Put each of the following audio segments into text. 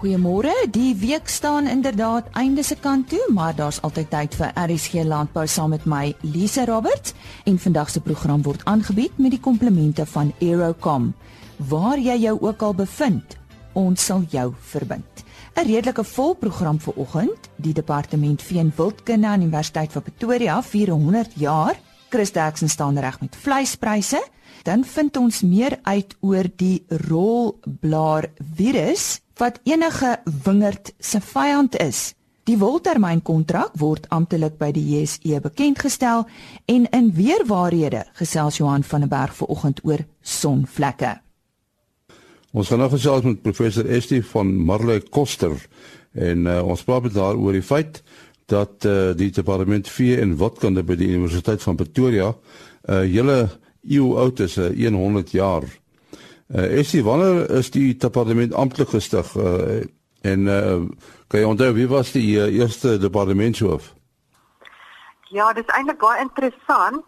Goeiemôre. Die week staan inderdaad einde se kant toe, maar daar's altyd tyd vir RSG Landbou saam met my, Lise Roberts, en vandag se program word aangebied met die komplemente van Aerocom. Waar jy jou ook al bevind, ons sal jou verbind. 'n Redelike vol program vir oggend. Die departement veen wildkunde aan Universiteit van Pretoria vier 100 jaar. Chris Derksen staan reg met vleispryse. Dan vind ons meer uit oor die rolblaar virus wat enige wingerd se vyand is. Die woltermynkontrak word amptelik by die JSE bekendgestel en in weerwaarhede gesels Johan van der Berg vanoggend oor sonvlekke. Ons gaan nou gesels met professor Estie van Marley Koster en uh, ons praat met haar oor die feit dat uh, die departement vee en watkunde by die Universiteit van Pretoria 'n uh, hele eeu oud is, uh, 100 jaar. Uh, Essie, wanneer is die departement amptelik gestig? Uh, en uh, kan jy onthou wie was die uh, eerste departementshoof? Ja, dit is eintlik baie interessant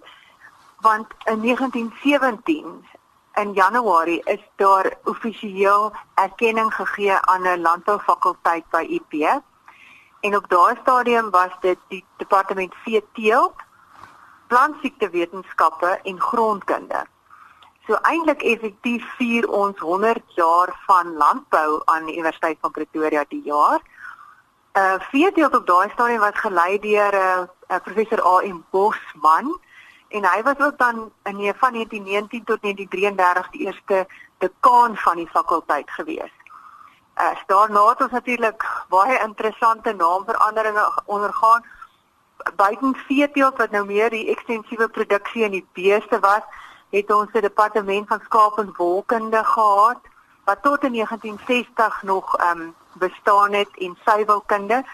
want in 1917 in Januarie is daar offisieel erkenning gegee aan 'n landboufakulteit by UP. En op daardie stadium was dit die departement veeteelt, plantsiektewetenskappe en grondkunde. So eintlik effektief vier ons 100 jaar van landbou aan die Universiteit van Pretoria die jaar. Uh vier deel op daai stadium was gelei deur 'n uh, uh, professor A.M. Bosman en hy was ook dan in die van 1919 tot 1933 die eerste dekaan van die fakulteit gewees. Uh daarna het ons natuurlik baie interessante naamveranderinge ondergaan buiten veeteelt wat nou meer die ekstensiewe produksie in die beeste was het ons 'n departement van skaap en wolkunde gehad wat tot in 1960 nog ehm um, bestaan het en suiwelkunde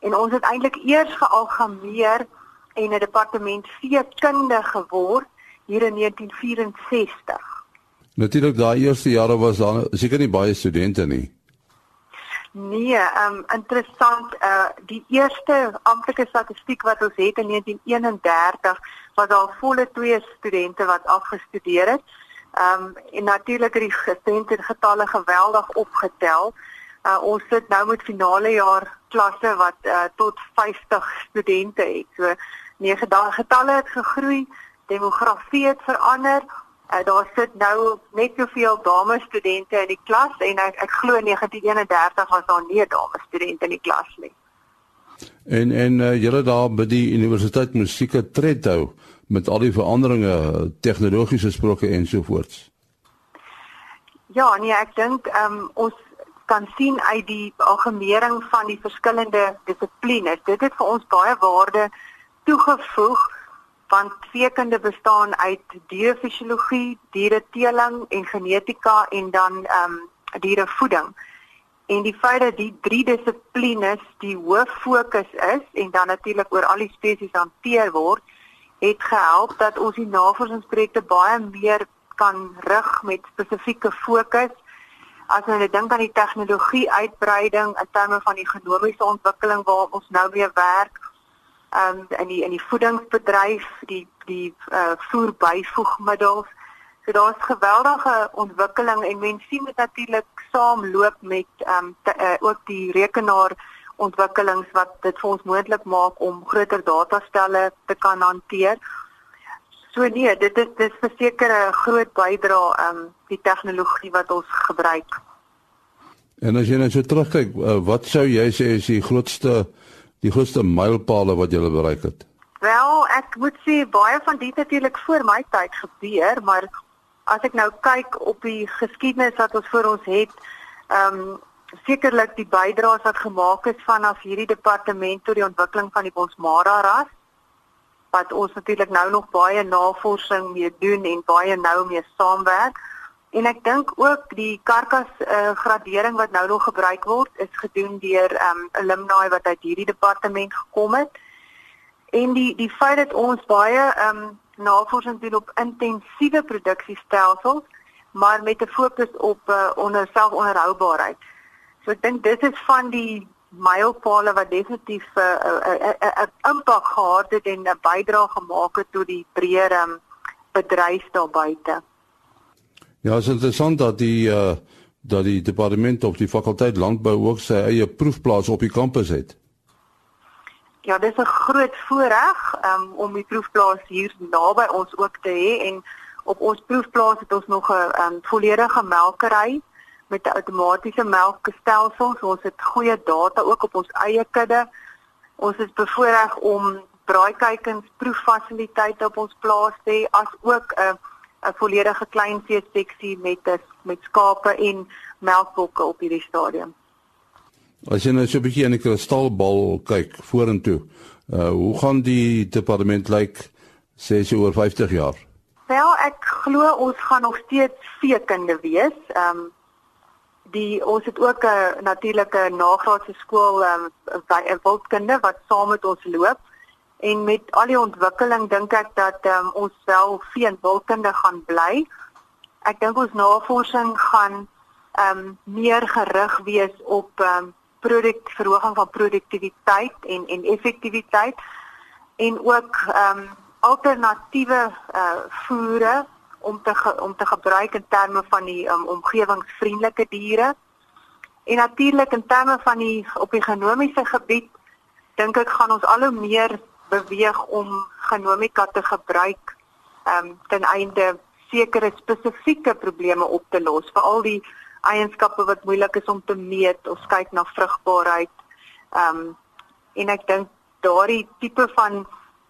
en ons het eintlik eers gealgameer en 'n departement veekunde geword hier in 1964. Natuurlik daai eerste jare was daar seker nie baie studente nie. Nee, ehm um, interessant uh die eerste amptelike statistiek wat ons het in 1931 was al volle twee studente wat afgestudeer het. Ehm um, en natuurlik het die studente getalle geweldig opgetel. Uh, ons sit nou met finale jaar klasse wat uh, tot 50 studente het. So dae getalle het gegroei, demografie het verander. Uh, daar sit nou net soveel dames studente in die klas en ek, ek glo 1931 was daar nie dames studente in die klas nie. En en uh, julle daar by die universiteit musieke tred hou met al die veranderinge tegnologiese sproke ensovoorts. Ja, nee, ek dink ehm um, ons kan sien uit die algemering van die verskillende dissiplines. Dit het vir ons baie waarde toegevoeg want veekunde bestaan uit dierefisiologie, diereteeling en genetika en dan ehm um, dierevoeding. En die feit dat die drie dissiplines die hoof fokus is en dan natuurlik oor al die spesies hanteer word, het gehelp dat ons die navorsingsprojekte baie meer kan rig met spesifieke fokus. As ons dink aan die tegnologie uitbreiding in terme van die genomiese ontwikkeling waar ons nou weer werk, um, in die in die voedingsbedryf, die die uh, voerbyvoegmiddels So daar's geweldige ontwikkeling en mense sien dit natuurlik saamloop met um, uh, ook die rekenaar ontwikkelings wat dit vir ons moontlik maak om groter datastelle te kan hanteer. So nee, dit is dis verseker 'n groot bydrae ehm um, die tegnologie wat ons gebruik. En as jy net so terugkyk, uh, wat sou jy sê is die grootste die grootste mylpaale wat jy bereik het? Wel, ek moet sê baie van dit natuurlik voor my tyd gebeur, maar as ek nou kyk op die geskiedenis wat ons voor ons het, ehm um, sekerlik die bydraes wat gemaak is vanaf hierdie departement tot die ontwikkeling van die Bonsmara ras wat ons natuurlik nou nog baie navorsing mee doen en baie nou mee saamwerk. En ek dink ook die karkas uh, gradering wat nou nog gebruik word is gedoen deur ehm um, alumni wat uit hierdie departement gekom het. En die die feit dat ons baie ehm um, navorsing doen op intensiewe produksiestelsels, maar met 'n fokus op uh, onder selfonderhoubaarheid. So ek dink dit is van die mylpale wat definitief 'n uh, uh, uh, uh, impak gehad het en 'n bydrae gemaak het tot die breër um, bedryf daar buite. Ja, dit is interessant dat die uh dat die departement of die fakulteit landbou ook sy eie proefplaas op die kampus het. Ja, dis 'n groot voorreg um, om die proefplaas hier naby ons ook te hê en op ons proefplaas het ons nog 'n um, volledige melkery met 'n outomatiese melkstelsel. Ons het goeie data ook op ons eie kudde. Ons is bevoorreg om braaikuikens proeffasiliteite op ons plaas te hê as ook 'n 'n volledige kleinvee seksie met 'n met skape en melkbokke op hierdie stadium. As jy nou so 'n bietjie in die kristalbal kyk vorentoe, uh hoe gaan die departement lyk sê jy oor 50 jaar? Wel, ek glo ons gaan nog steeds veekunde wees. Ehm um, die ons het ook 'n natuurlike nagraadse skool ehm um, wildkunde wat saam met ons loop. En met al die ontwikkeling dink ek dat um, ons wel vee en wildkunde gaan bly. Ek dink ons navorsing gaan ehm um, meer gerig wees op ehm um, produk verhoging van produktiwiteit en en effektiwiteit en ook ehm um, alternatiewe uh voere om te ge, om te gebruik in terme van die um, omgewingsvriendelike diere. En natuurlik in terme van die op die genomiese gebied dink ek gaan ons al hoe meer beweeg om genomika te gebruik ehm um, ten einde sekere spesifieke probleme op te los, veral die eienskappe wat moeilik is om te meet of kyk na vrugbaarheid. Ehm um, en ek dink daardie tipe van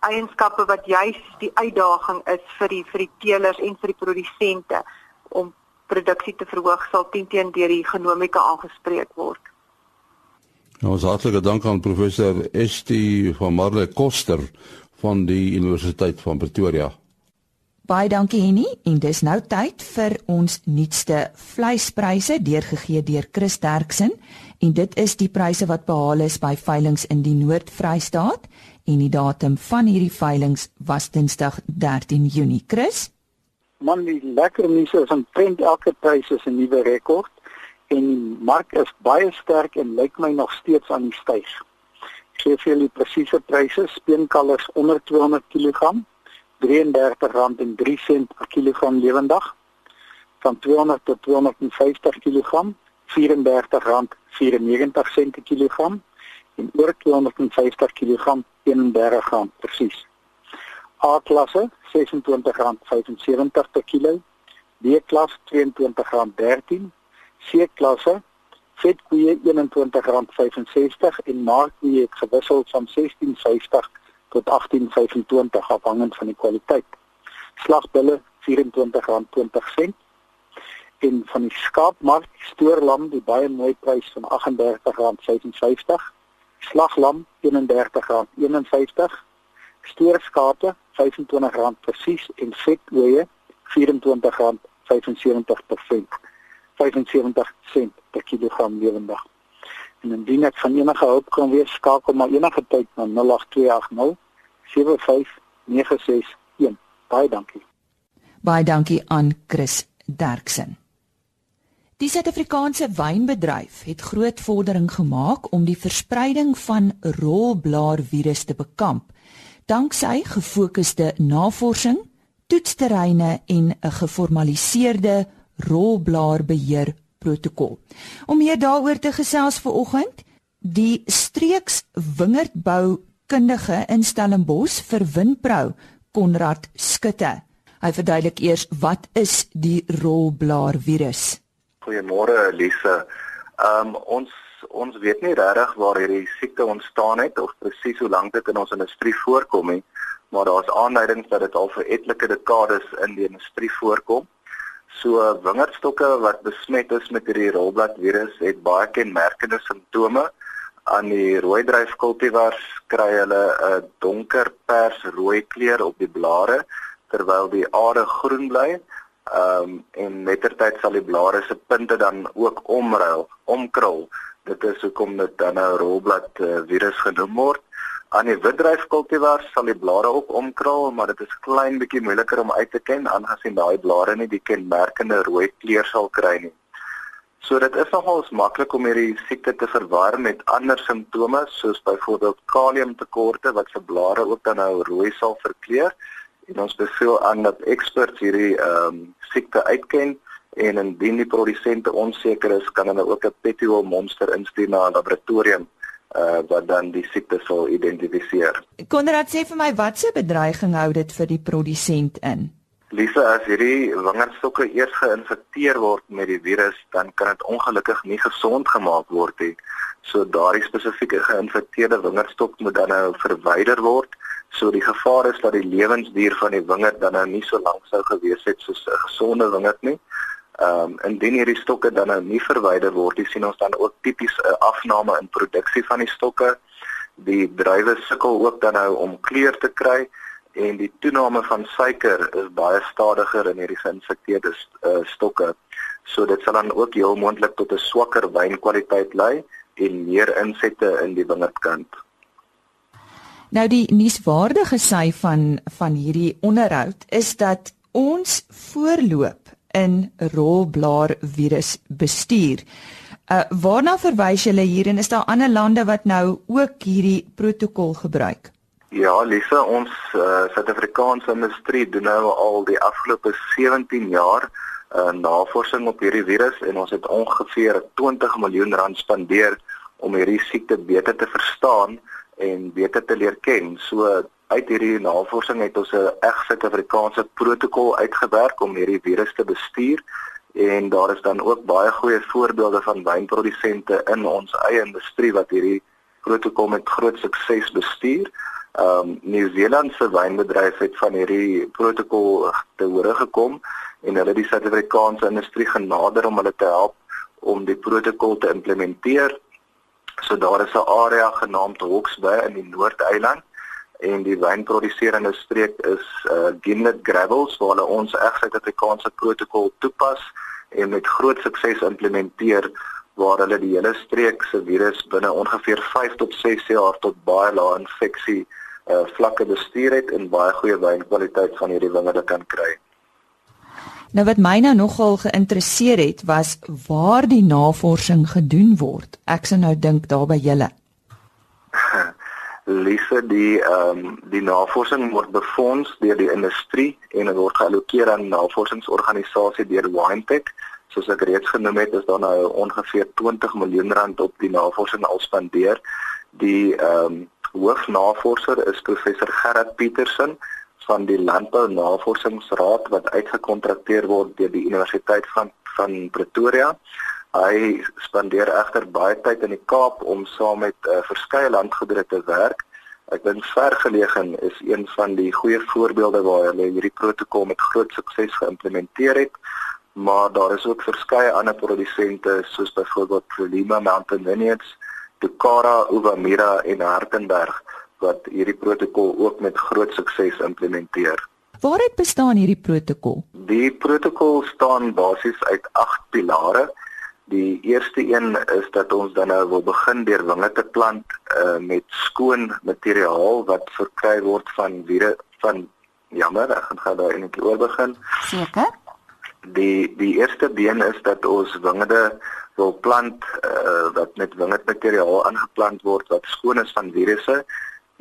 eienskappe wat juis die uitdaging is vir die vir die teelers en vir die produsente om produksie te verhoog sal teen teen deur die genomika aangespreek word. Nou, ons hartlike dank aan professor ST van Marle Koster van die Universiteit van Pretoria. Baie dankie Henny en dis nou tyd vir ons nuutste vleispryse deurgegee deur Chris Derksen en dit is die pryse wat behaal is by veilinge in die Noord-Vrystaat en die datum van hierdie veilinge was Dinsdag 13 Junie. Chris Man, die lekker nuus is aan trend elke prys is 'n nuwe rekord en die mark is baie sterk en lyk my nog steeds aan die styg. Ek gee vir julle presiese pryse, speenkalvers onder 200 kg R33.03 per kilogram lewendig. Van 200 tot 250 kg R34.94 per kilogram. En oor 250 kg R31 presies. A klasse R26.75 per kilo, B klas R22.13, C klasse vetkoeie R21.65 en maartkoeie het gewissel van R16.50 tot 18.25 afhangend van die kwaliteit. Slagbulle R24.20 en van die skaapmark stoorlam die baie mooi prys van R38.55. Slaglam R31.51. Stoorskape R25 presies en vetoeye R24.75 per vent. 75 sent per kilogram lewendig. En indien ek van enige hulp kan wees, skakel maar enige tyd na 0828 75961. Baie dankie. Baie dankie aan Chris Derksen. Die Suid-Afrikaanse wynbedryf het groot vordering gemaak om die verspreiding van rolblaarvirus te bekamp danksy gefokusde navorsing, toetsterreine en 'n geformaliseerde rolblaarbeheer protokol. Om meer daaroor te gesels vanoggend, die streeks wingerdbou kundige in Stellenbosch vir Winpro, Konrad Skutte. Hy verduidelik eers wat is die rolblaar virus. Goeiemôre Elise. Ehm um, ons ons weet nie regtig waar hierdie siekte ontstaan het of presies hoe lank dit in ons industrie voorkom nie, maar daar's aanduidings dat dit al vir etlike dekades in die industrie voorkom. So wingerdstokke wat besmet is met hierdie rolblad virus het baie kenmerkende simptome aan die rooi dryf kultivars kry hulle 'n donker pers rooi kleur op die blare terwyl die are groen bly. Ehm um, en mettertyd sal die blare se punte dan ook omruil, omkrul. Dit is hoekom dit dan 'n rolblad uh, virus genoem word. Aan die witdryf kultivars sal die blare ook omkrul, maar dit is klein bietjie moeiliker om uit te ken aangesien daai blare nie die kenmerkende rooi kleur sal kry nie. So dit is nogals maklik om hierdie siekte te verwar met ander simptome soos byvoorbeeld kaliumtekorte wat se blare ook dan nou rooi sal verkleur en ons beveel aan dat eksperts hierdie ehm um, siekte uitken en indien die produsente onseker is, kan hulle ook 'n petiole monster instuur na 'n laboratorium uh wat dan die siekte sal identifiseer. Konrad sê vir my watse bedreiging hou dit vir die produsent in? Lisa, as hierdie wingerdstokke eers geïnfekteer word met die virus, dan kan dit ongelukkig nie gesond gemaak word nie. So daardie spesifieke geïnfekteerde wingerdstok moet dan nou verwyder word. So die gevaar is dat die lewensduur van die wingerd dan nou nie so lank sou gewees het soos 'n gesonde wingerd nie. Ehm um, indien hierdie stokke dan nou nie verwyder word, jy sien ons dan ook tipies 'n afname in produksie van die stokke. Die druiwe sukkel ook dan nou om kleur te kry en die toename van suiker is baie stadiger in hierdie geïnfekteerde uh, stokke. So dit sal dan ook heel moontlik tot 'n swakker wynkwaliteit lei en meer insette in die wingerdkant. Nou die nuuswaardige sy van van hierdie onderhoud is dat ons voorloop in rolblaar virus bestuur. Uh waarna verwys julle hier en is daar ander lande wat nou ook hierdie protokol gebruik? Ja, Lisa, ons uh, Suid-Afrikaanse industrie doen nou al die afgelope 17 jaar uh, navorsing op hierdie virus en ons het ongeveer 20 miljoen rand spandeer om hierdie siekte beter te verstaan en beter te leer ken. So uit hierdie navorsing het ons 'n reg Suid-Afrikaanse protokol uitgewerk om hierdie virus te bestuur en daar is dan ook baie goeie voorbeelde van wynprodusente in ons eie industrie wat hierdie protokol met groot sukses bestuur. Ehm um, Nieu-Seeland se wynbedryf het van hierdie protokol te hore gekom en hulle die Suid-Afrikaanse industrie genader om hulle te help om die protokol te implementeer. So daar is 'n area genaamd Hawke's Bay in die Noord-eiland en die wynproduserende streek is uh Gimlet Gravels waar hulle ons Suid-Afrikaanse protokol toepas en met groot sukses implementeer waar hulle die hele streek se virus binne ongeveer 5 tot 6 jaar tot baie lae infeksie uh vlakke bestuur het en baie goeie wynkwaliteit van hierdie wingerde kan kry. Nou wat my nou nogal geïnteresseer het was waar die navorsing gedoen word. Ek sou nou dink daar by julle. Lise die ehm um, die navorsing word befonds deur die industrie en dit word geallokeer aan navorsingsorganisasie deur Winetech. Soos ek reeds genoem het, is daar nou ongeveer 20 miljoen rand op die navorsing al spandeer. Die ehm um, hoofnavorser is professor Gerard Petersen van die Landbou Navorsingsraad wat uitgekontrakteer word deur die Universiteit van van Pretoria. Hy spandeer egter baie tyd in die Kaap om saam met uh, verskeie landgoedere te werk. Ek dink vergelegen is een van die goeie voorbeelde waar hulle hierdie protokol met groot sukses geïmplementeer het. Maar daar is ook verskeie ander produsente soos byvoorbeeld Prolima Mountain Vineyards, Tukara, Uvamira en Hartenberg wat hierdie protokol ook met groot sukses implementeer. Waaruit bestaan hierdie protokol? Die protokol staan basies uit 8 pilare. Die eerste een is dat ons dan nou wil begin deur winge te plant uh, met skoon materiaal wat verkry word van wiere van jammer, ek gaan gou daar net oor begin. Seker. Die die eerste been is dat ons wingerde wil plant uh, wat met wingerdmateriaal aangeplant word wat skoon is van virusse.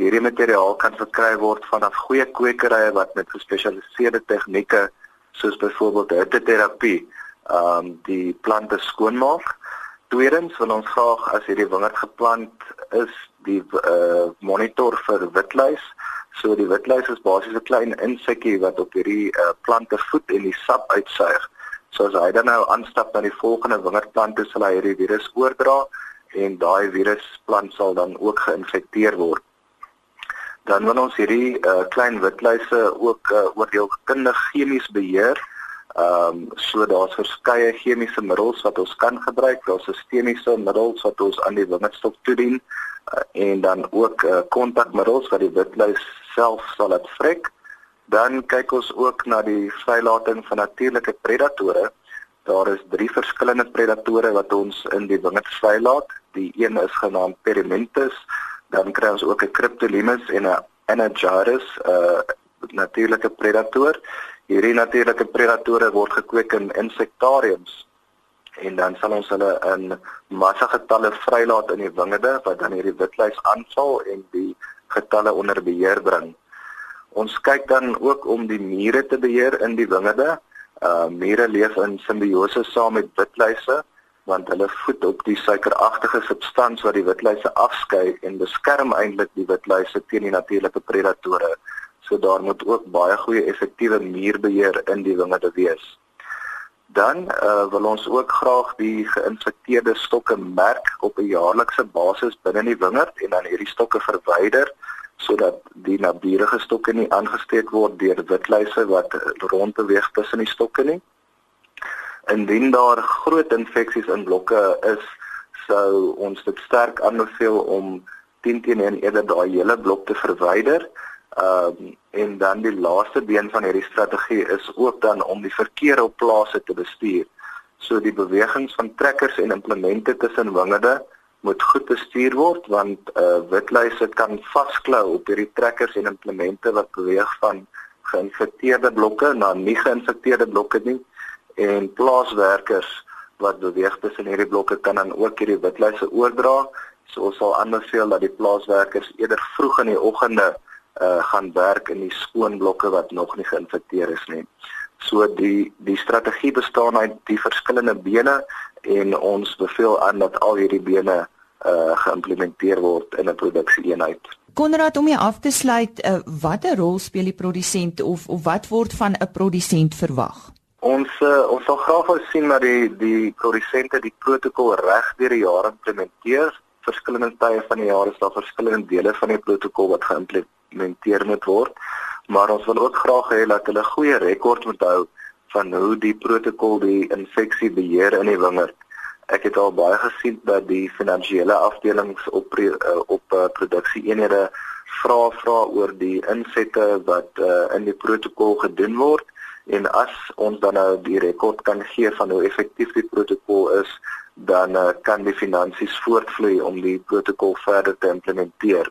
Hierdie materiaal kan verkry word vanaf goeie kwekerye wat met gespesialiseerde tegnieke soos byvoorbeeld hitteterapie ehm um, die plante skoonmaak. Tweedens wil ons graag as hierdie wingerd geplant is, die uh monitor vir witluis. So die witluis is basies 'n klein insekkie wat op hierdie uh plante voed en die sap uitsuig. So as hy dan nou aanstap na die volgende wingerdplante sal hy hierdie virus oordra en daai virusplant sal dan ook geïnfekteer word. Dan wil ons hierdie uh klein witluise ook uh, oordeelkundig chemies beheer Ehm um, so daar's verskeie chemiese middels wat ons kan gebruik, daar's sistemiese middels wat ons aan die wingerdstok toedien uh, en dan ook eh, kontakmiddels uh, wat die witluis self sal laat vrek. Dan kyk ons ook na die vrylating van natuurlike predatore. Daar is drie verskillende predatore wat ons in die wingerd vrylaat. Die een is genaamd Perimentus, dan kry ons ook 'n Cryptolemus en 'n Anagyrus, 'n uh, natuurlike predator. Hierdie natuurlike predatore word gekweek in insektariums en dan sal ons hulle in massa getalle vrylaat in die wingerde wat dan hierdie witluis aanval en die getalle onder beheer bring. Ons kyk dan ook om die mure te beheer in die wingerde. Uh mure leef in simbiose saam met witluise want hulle voed op die suikeragtige substans wat die witluise afskei en beskerm eintlik die witluise teen die natuurlike predatore. So daar moet ook baie goeie effektiewe muurbeheer in die wingerde wees. Dan uh, wil ons ook graag die geïnfekteerde stokke merk op 'n jaarlikse basis binne die wingerd en dan hierdie stokke verwyder sodat die naburige stokke nie aangesteek word deur witluise wat rondbeweeg tussen die stokke nie. Indien daar groot infeksies in blokke is, sou ons dit sterk aanbeveel om 10 teen 1 eerder daai hele blok te verwyder. Ehm um, en dan die laaste been van hierdie strategie is ook dan om die verkeer op plase te bestuur. So die bewegings van trekkers en implemente tussen wingerde moet goed bestuur word want uh witluise kan vasklou op hierdie trekkers en implemente wat beweeg van geïnfekteerde blokke na nie geïnfekteerde blokke nie en plaaswerkers wat beweeg tussen hierdie blokke kan dan ook hierdie witluise oordra. So ons sal aanbeveel dat die plaaswerkers eerder vroeg in die oggende uh gaan werk in die skoon blokke wat nog nie geïnfekteer is nie. So die die strategie bestaan uit die verskillende bene en ons beveel aan dat al hierdie bene uh geïmplementeer word in 'n produksieeenheid. Konrad om jy af te sluit, uh, watter rol speel die produsent of of wat word van 'n produsent verwag? Ons uh, ons sal graag wou sien dat die die produsente die protokol reg deur die jare implementeer. Verskillende tye van die jaar is daar verskillende dele van die protokol wat geïmplementeer moet word. Maar ons wil ook graag hê dat hulle goeie rekord moet hou van hoe die protokol die infeksie beheer in die wingerd. Ek het al baie gesien dat die finansiële afdelings op uh, op uh, produksieeenhede vra vra oor die insette wat uh, in die protokol gedoen word en as ons dan nou die rekord kan gee van hoe effektief die protokol is dan uh, kan die finansies voortvloei om die protokol verder te implementeer.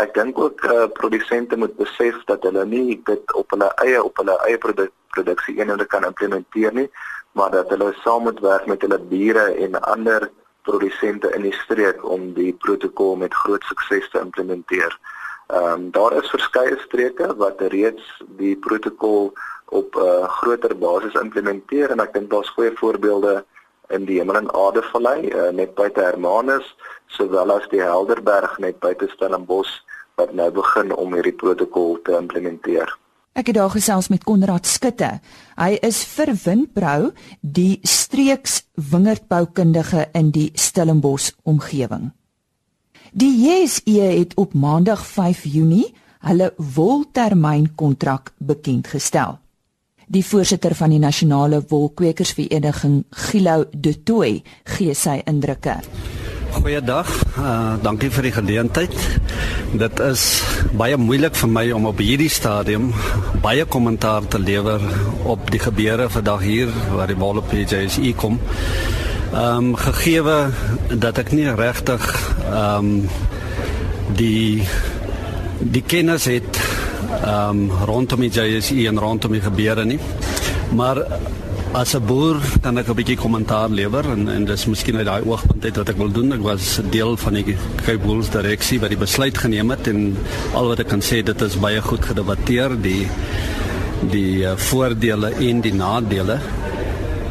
Ek dink ook uh, produsente moet besef dat hulle nie dit op hulle eie op hulle eie produk, produksie eenhede kan implementeer nie, maar dat hulle saam moet werk met hulle bure en ander produsente in die streek om die protokol met groot sukses te implementeer. Ehm um, daar is verskeie streke wat reeds die protokol op 'n uh, groter basis implementeer en ek dink daar's goeie voorbeelde in die Hemel en Aarde Vallei uh, net buite Hermanus sowel as die Helderberg net buite Stellenbosch wat nou begin om hierdie protokol te implementeer. Ek het daar gesels met Konrad Skutte. Hy is vir Windbrou die streeks wingerdboukundige in die Stellenbosch omgewing. Die JSE het op Maandag 5 Junie hulle woltermynkontrak bekend gestel. Die voorsitter van die Nasionale Wolkwekersvereniging, Gilo De Tooy, gee sy indrukke. Goeiedag. Uh dankie vir die geleentheid. Dit is baie moeilik vir my om op hierdie stadium baie kommentaar te lewer op die gebeure vandag hier waar die wol op JSE kom. Ehm um, gegeewe dat ek nie regtig ehm um, die die kennis het um, rondom die JSE en rondom die gebeure nie. Maar as 'n boer kan ek 'n bietjie kommentaar lewer en en dis miskien uit daai oogpunt uit wat ek wil doen. Ek was deel van die Cape Bulls direksie wat die besluit geneem het en al wat ek kan sê dit is baie goed gedebatteer die die uh, voordele en die nadele.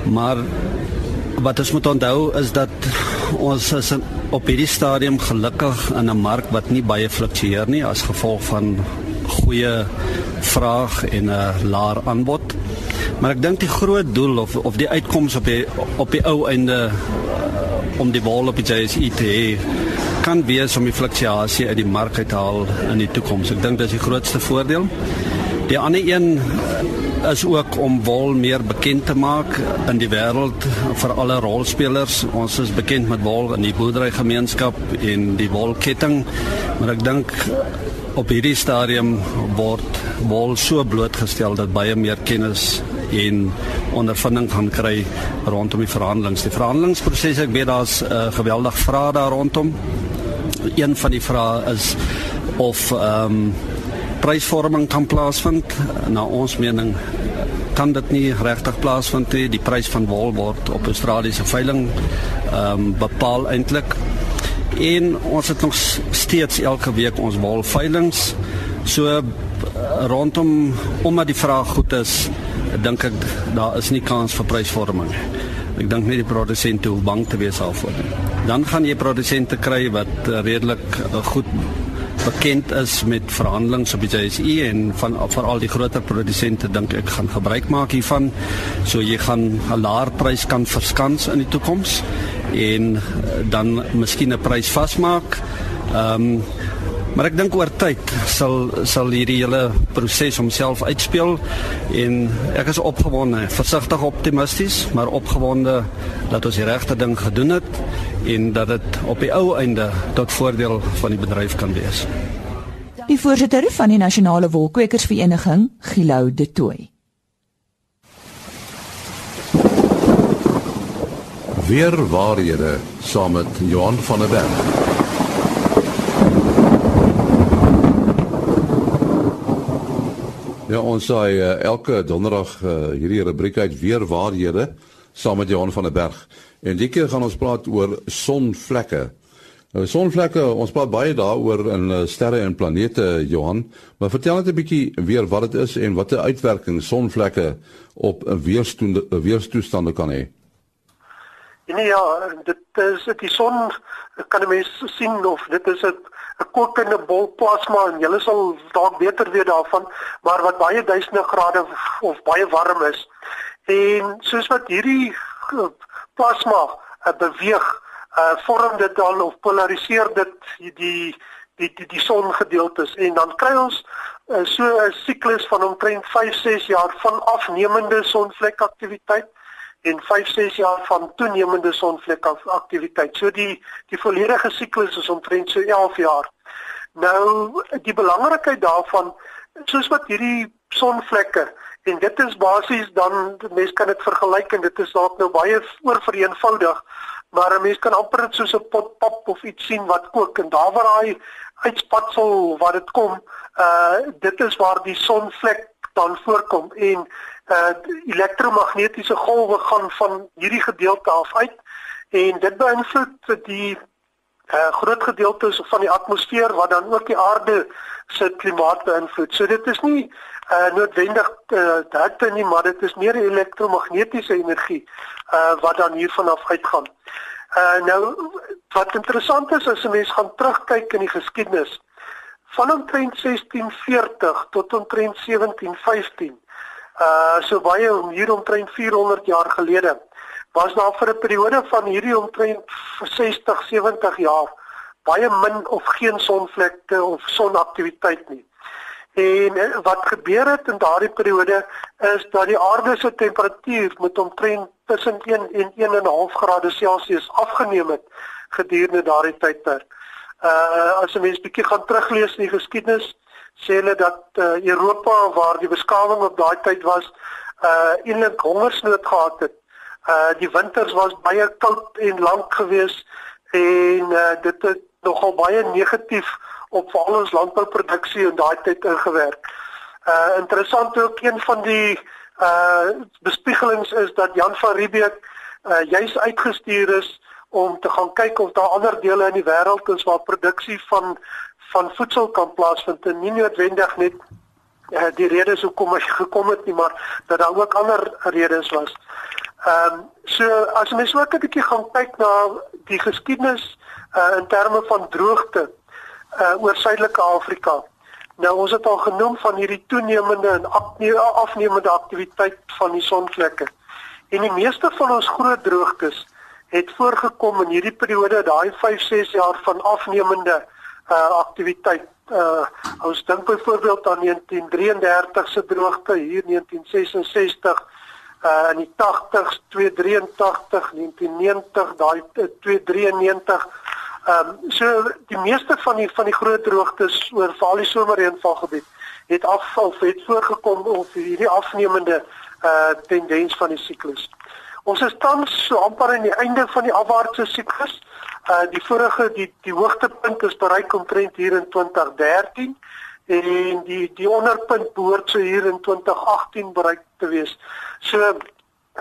Maar wat ons moet onthou is dat ons is in, op hierdie stadium gelukkig in 'n mark wat nie baie fluktueer nie as gevolg van goeie vraag en 'n laer aanbod. Maar ek dink die groot doel of of die uitkoms op die op die ou einde uh, om die wol op die JSE te hê kan wees om die fluktuasie uit die mark uit te haal in die toekoms. Ek dink dit is die grootste voordeel. Die ander een is ook om wol meer bekend te maak in die wêreld vir alle rolspelers. Ons is bekend met wol in die boerderygemeenskap en die wolketting, maar ek dink op hierdie stadium word wol so blootgestel dat baie meer kennis en ondervinding gaan kry rondom die verhandelings. Die verhandelingsproses, ek weet daar's 'n uh, eh, geweldig vrae daar rondom. Een van die vrae is of ehm um, prysvorming kan plaasvind. Na ons mening kan dit nie regtig plaasvind nie. Die prys van wol word op Australiese veiling ehm um, bepaal eintlik en ons het nog steeds elke week ons wolveilings so rondom omdat die vraag goed is dink ek daar is nie kans vir prysvorming. Ek dink nie die produsente hoef bang te wees daarvoor nie. Dan gaan jy produsente kry wat uh, redelik uh, goed bekend is met verhandelings op die JSE en van veral die groter produsente dink ek gaan gebruik maak hiervan. So jy gaan 'n laer prys kan verskans in die toekoms en uh, dan miskien 'n prys vasmaak. Ehm um, Maar ek dink oor tyd sal sal hierdie hele proses homself uitspeel en ek is opgewonde, versigtig optimisties, maar opgewonde dat ons die regte ding gedoen het en dat dit op die ou einde tot voordeel van die bedryf kan wees. Die voorsitter van die Nasionale Wolkwekersvereniging, Gilou De Tooy. Weer waarhede saam met Johan van der Berg. Ja, ons sê uh, elke donderdag uh, hierdie rubriek uit weer waarhede saam met Johan van der Berg. En die keer gaan ons praat oor sonvlekke. Nou sonvlekke, ons praat baie daaroor in uh, sterre en planete Johan, maar vertel net 'n bietjie weer wat dit is en watter uitwerking sonvlekke op 'n weerstoende weerstoestande kan hê. Nee, ja, dit is die son kan mense sien of dit is 'n 'n kokende bol plasma en jy sal dalk beter weet daarvan, maar wat baie duisende grade of baie warm is. En soos wat hierdie plasma uh, beweeg, uh, vorm dit dan of polariseer dit die die die die, die songedeeltes en dan kry ons uh, so 'n siklus van omtrent 5-6 jaar van afnemende sonvlekaktiwiteit en 5-6 jaar van toenemende sonvlekaktiwiteit. So die die volledige siklus is omtrent so 11 jaar. Nou die belangrikheid daarvan soos wat hierdie sonvlekke en dit is basies dan mense kan dit vergelyk en dit is dalk nou baie oorvereenvoudig maar 'n mens kan amper dit soos 'n pot pap of iets sien wat kook en daar waar daai uitspatsel wat dit kom uh dit is waar die sonvlek dan voorkom en uh elektromagnetiese golwe gaan van hierdie gedeelte af uit en dit beïnvloed die uh groot gedeeltes van die atmosfeer wat dan ook die aarde se klimaat beïnvloed. So dit is nie uh noodwendig uh hitte nie, maar dit is meer elektromagnetiese energie uh wat dan hiervan af uitgaan. Uh nou wat interessant is as 'n mens gaan terugkyk in die geskiedenis van omtrent 1640 tot omtrent 1715 uh so baie hier omtrent 400 jaar gelede was daar vir 'n periode van hierdie omtrent 60 70 jaar baie min of geen sonvlekte of sonaktiwiteit nie. En eh, wat gebeur het in daardie periode is dat die aarde se temperatuur met omtrent tussen 1 en 1.5 grade Celsius afgeneem het gedurende daardie tydperk. Uh as 'n mens bietjie gaan teruglees in die geskiedenis, sê hulle dat uh, Europa waar die beskawing op daai tyd was, uh eintlik hongersnood gehad het. Uh die winters was baie koud en lank geweest en uh dit het nogal baie negatief op veral ons landbouproduksie in daai tyd ingewerk. Uh interessant ook een van die uh bespiegelings is dat Jan van Riebeeck uh juis uitgestuur is om te gaan kyk of daar ander dele in die wêreld is waar produksie van van voedsel kan plaasvind en nie noodwendig net uh, die redes hoekom hy gekom het nie maar dat daar ook ander redes was. Ehm um, so as mens ook 'n bietjie gaan kyk na die geskiedenis uh, in terme van droogte uh, oor Suidelike Afrika. Nou ons het al genoem van hierdie toenemende en afnemende aktiwiteit van die sonvlekke. En die meeste van ons groot droogtes het voorgekom in hierdie periode, daai 5-6 jaar van afnemende uh aktiwiteit. Uh ons dink byvoorbeeld aan 1933 se droogte hier 1966 uh in die 80s 283 1990 daai 293 ehm um, so die meeste van die van die groot droogtes oor veral die somerreënvalgebied het afval het voorgekom of hierdie afnemende uh tendens van die siklus. Ons is tans so amper aan die einde van die afwaartse siklus. Uh die vorige die die hoogtepunt is bereik omtrent hier in 2013 en die die onderpunt behoort so hier in 2018 bereik te wees. So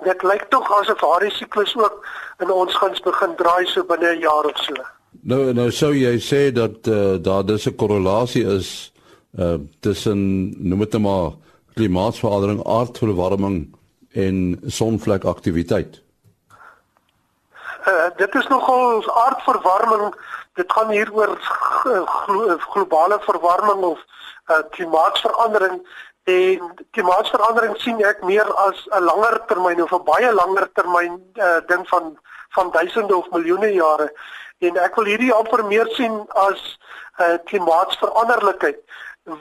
dit lyk tog asof hierdie siklus ook in ons guns begin draai so binne 'n jaar of so. Nou nou sou jy sê dat uh, daar dis 'n korrelasie is uh tussen noem dit net maar klimaatsverandering, aardverwarming en sonvlekaktiwiteit? Uh, dit is nogal aardverwarming. Dit gaan hier oor glo globale verwarming of uh, klimaatsverandering. En klimaatsverandering sien ek meer as 'n langer termyn of 'n baie langer termyn uh, ding van van duisende of miljoene jare. En ek wil hierdie amper meer sien as uh, klimaatsveranderlikheid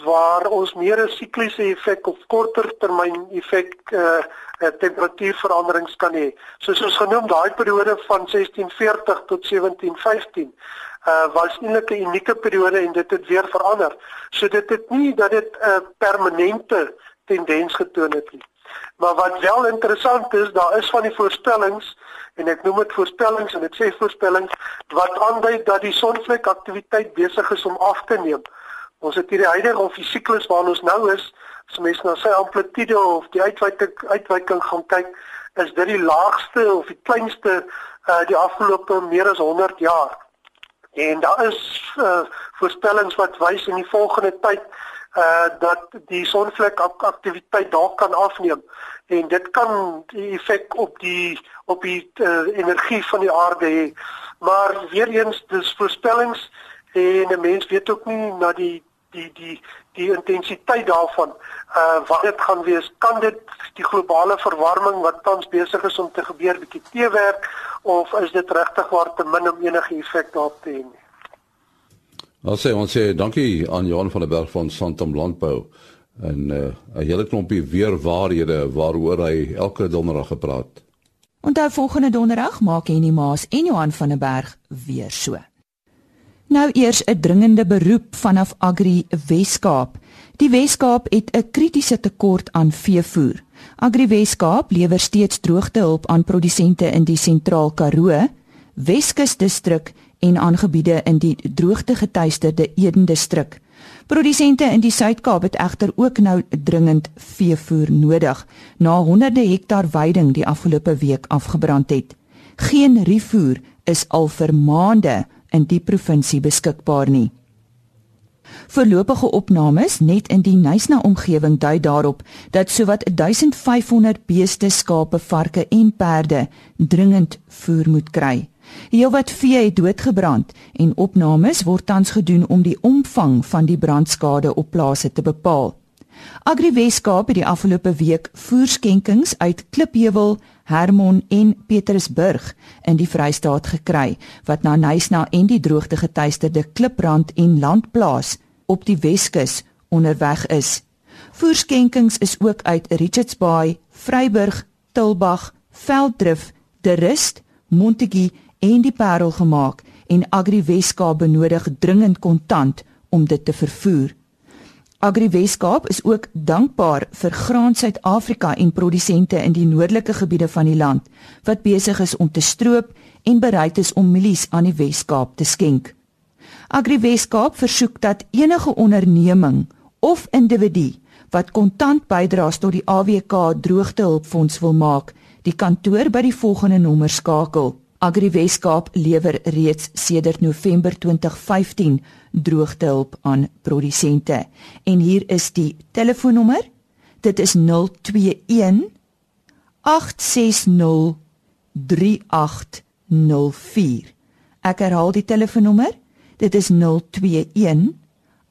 waar ons meer 'n sikliese effek of korter termyn effek uh, uh, temperatuurveranderings kan hê. Soos ons genoem daai periode van 1640 tot 1715 uh, was eintlik 'n unieke periode en dit het weer verander. So dit het nie dat dit 'n uh, permanente tendens getoon het nie. Maar wat wel interessant is, daar is van die voorspellings en ek noem dit voorspellings en dit sê voorspellings wat aandui dat die sonvlekaktiwiteit besig is om af te neem. Ons het hierdie huidige of die siklus waarin ons nou is, as mens na sy amplitude of die uitwyking uitwyking gaan kyk, is dit die laagste of die kleinste uh die afgelope meer as 100 jaar. En daar is uh, voorspellings wat wys in die volgende tyd uh dat die sonvlek aktiwiteit daar kan afneem en dit kan die effek op die op die uh, energie van die aarde hê. Maar weer eens dis voorspellings en 'n mens weet ook nie na die die die die intensiteit daarvan uh wat dit gaan wees kan dit die globale verwarming wat tans besig is om te gebeur bietjie teewerk of is dit regtig waar te min om enige effek daarop te hê Ons sê ons sê dankie aan Johan van der Berg van Santam Landbou en uh, 'n hele klompie weer waarhede waaroor hy elke donderdag gepraat. Onthou volgende donderdag maak Henny Maas en Johan van der Berg weer so. Nou eers 'n dringende beroep vanaf Agri Weskaap. Die Weskaap het 'n kritiese tekort aan veevoer. Agri Weskaap lewer steeds droogtehulp aan produsente in die Sentraal Karoo, Weskus distrik en aangebiede in die droogtegetuisterde Eden distrik. Produsente in die Suid-Kaap het egter ook nou dringend veevoer nodig na honderde hektaar weiding die afgelope week afgebrand het. Geen rifoer is al vir maande in die provinsie beskikbaar nie. Voorlopige opnames net in die Nysna omgewing dui daarop dat sowat 1500 beeste, skape, varke en perde dringend voer moet kry. Heelwat vee het doodgebrand en opnames word tans gedoen om die omvang van die brandskade op plase te bepaal. Agri Weskaap het die afgelope week voerskenkings uit Klipheuwel, Hermon en Petrusburg in die Vrystaat gekry wat na Nysna en die droogte getuisterde Kliprand en Landplaas op die Weskus onderweg is. Voerskenkings is ook uit Richards Bay, Vryburg, Tilbag, Velddrif, De Rust, Montetjie en die Parel gemaak en Agri Weskaap benodig dringend kontant om dit te vervoer. Agri Weskaap is ook dankbaar vir Graan Suid-Afrika en produsente in die noordelike gebiede van die land wat besig is om te stroop en bereid is om mielies aan die Weskaap te skenk. Agri Weskaap versoek dat enige onderneming of individu wat kontant bydraes tot die AWK droogtehulpfonds wil maak, die kantoor by die volgende nommer skakel: 0800 Agri Weskaap lewer reeds sedert November 2015 droogtehulp aan produsente. En hier is die telefoonnommer. Dit is 021 860 3804. Ek herhaal die telefoonnommer. Dit is 021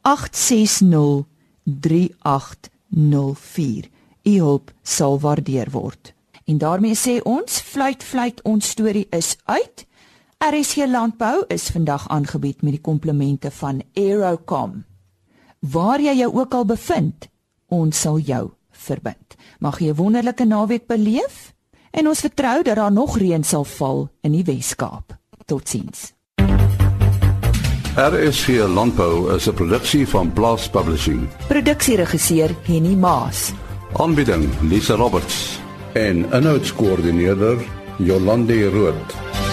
860 3804. U hulp sal waardeer word. En daarmee sê ons fluit fluit ons storie is uit. RSC Landbou is vandag aangebied met die komplemente van Aerocom. Waar jy jou ook al bevind, ons sal jou verbind. Mag jy 'n wonderlike naweek beleef en ons vertrou dat daar nog reën sal val in die Wes-Kaap. Totsiens. RSC Landbou is 'n produksie van Blast Publishing. Produksieregisseur Henny Maas. Aanbieding Lisa Roberts en inhoudskoördineerder Jolande Rooi.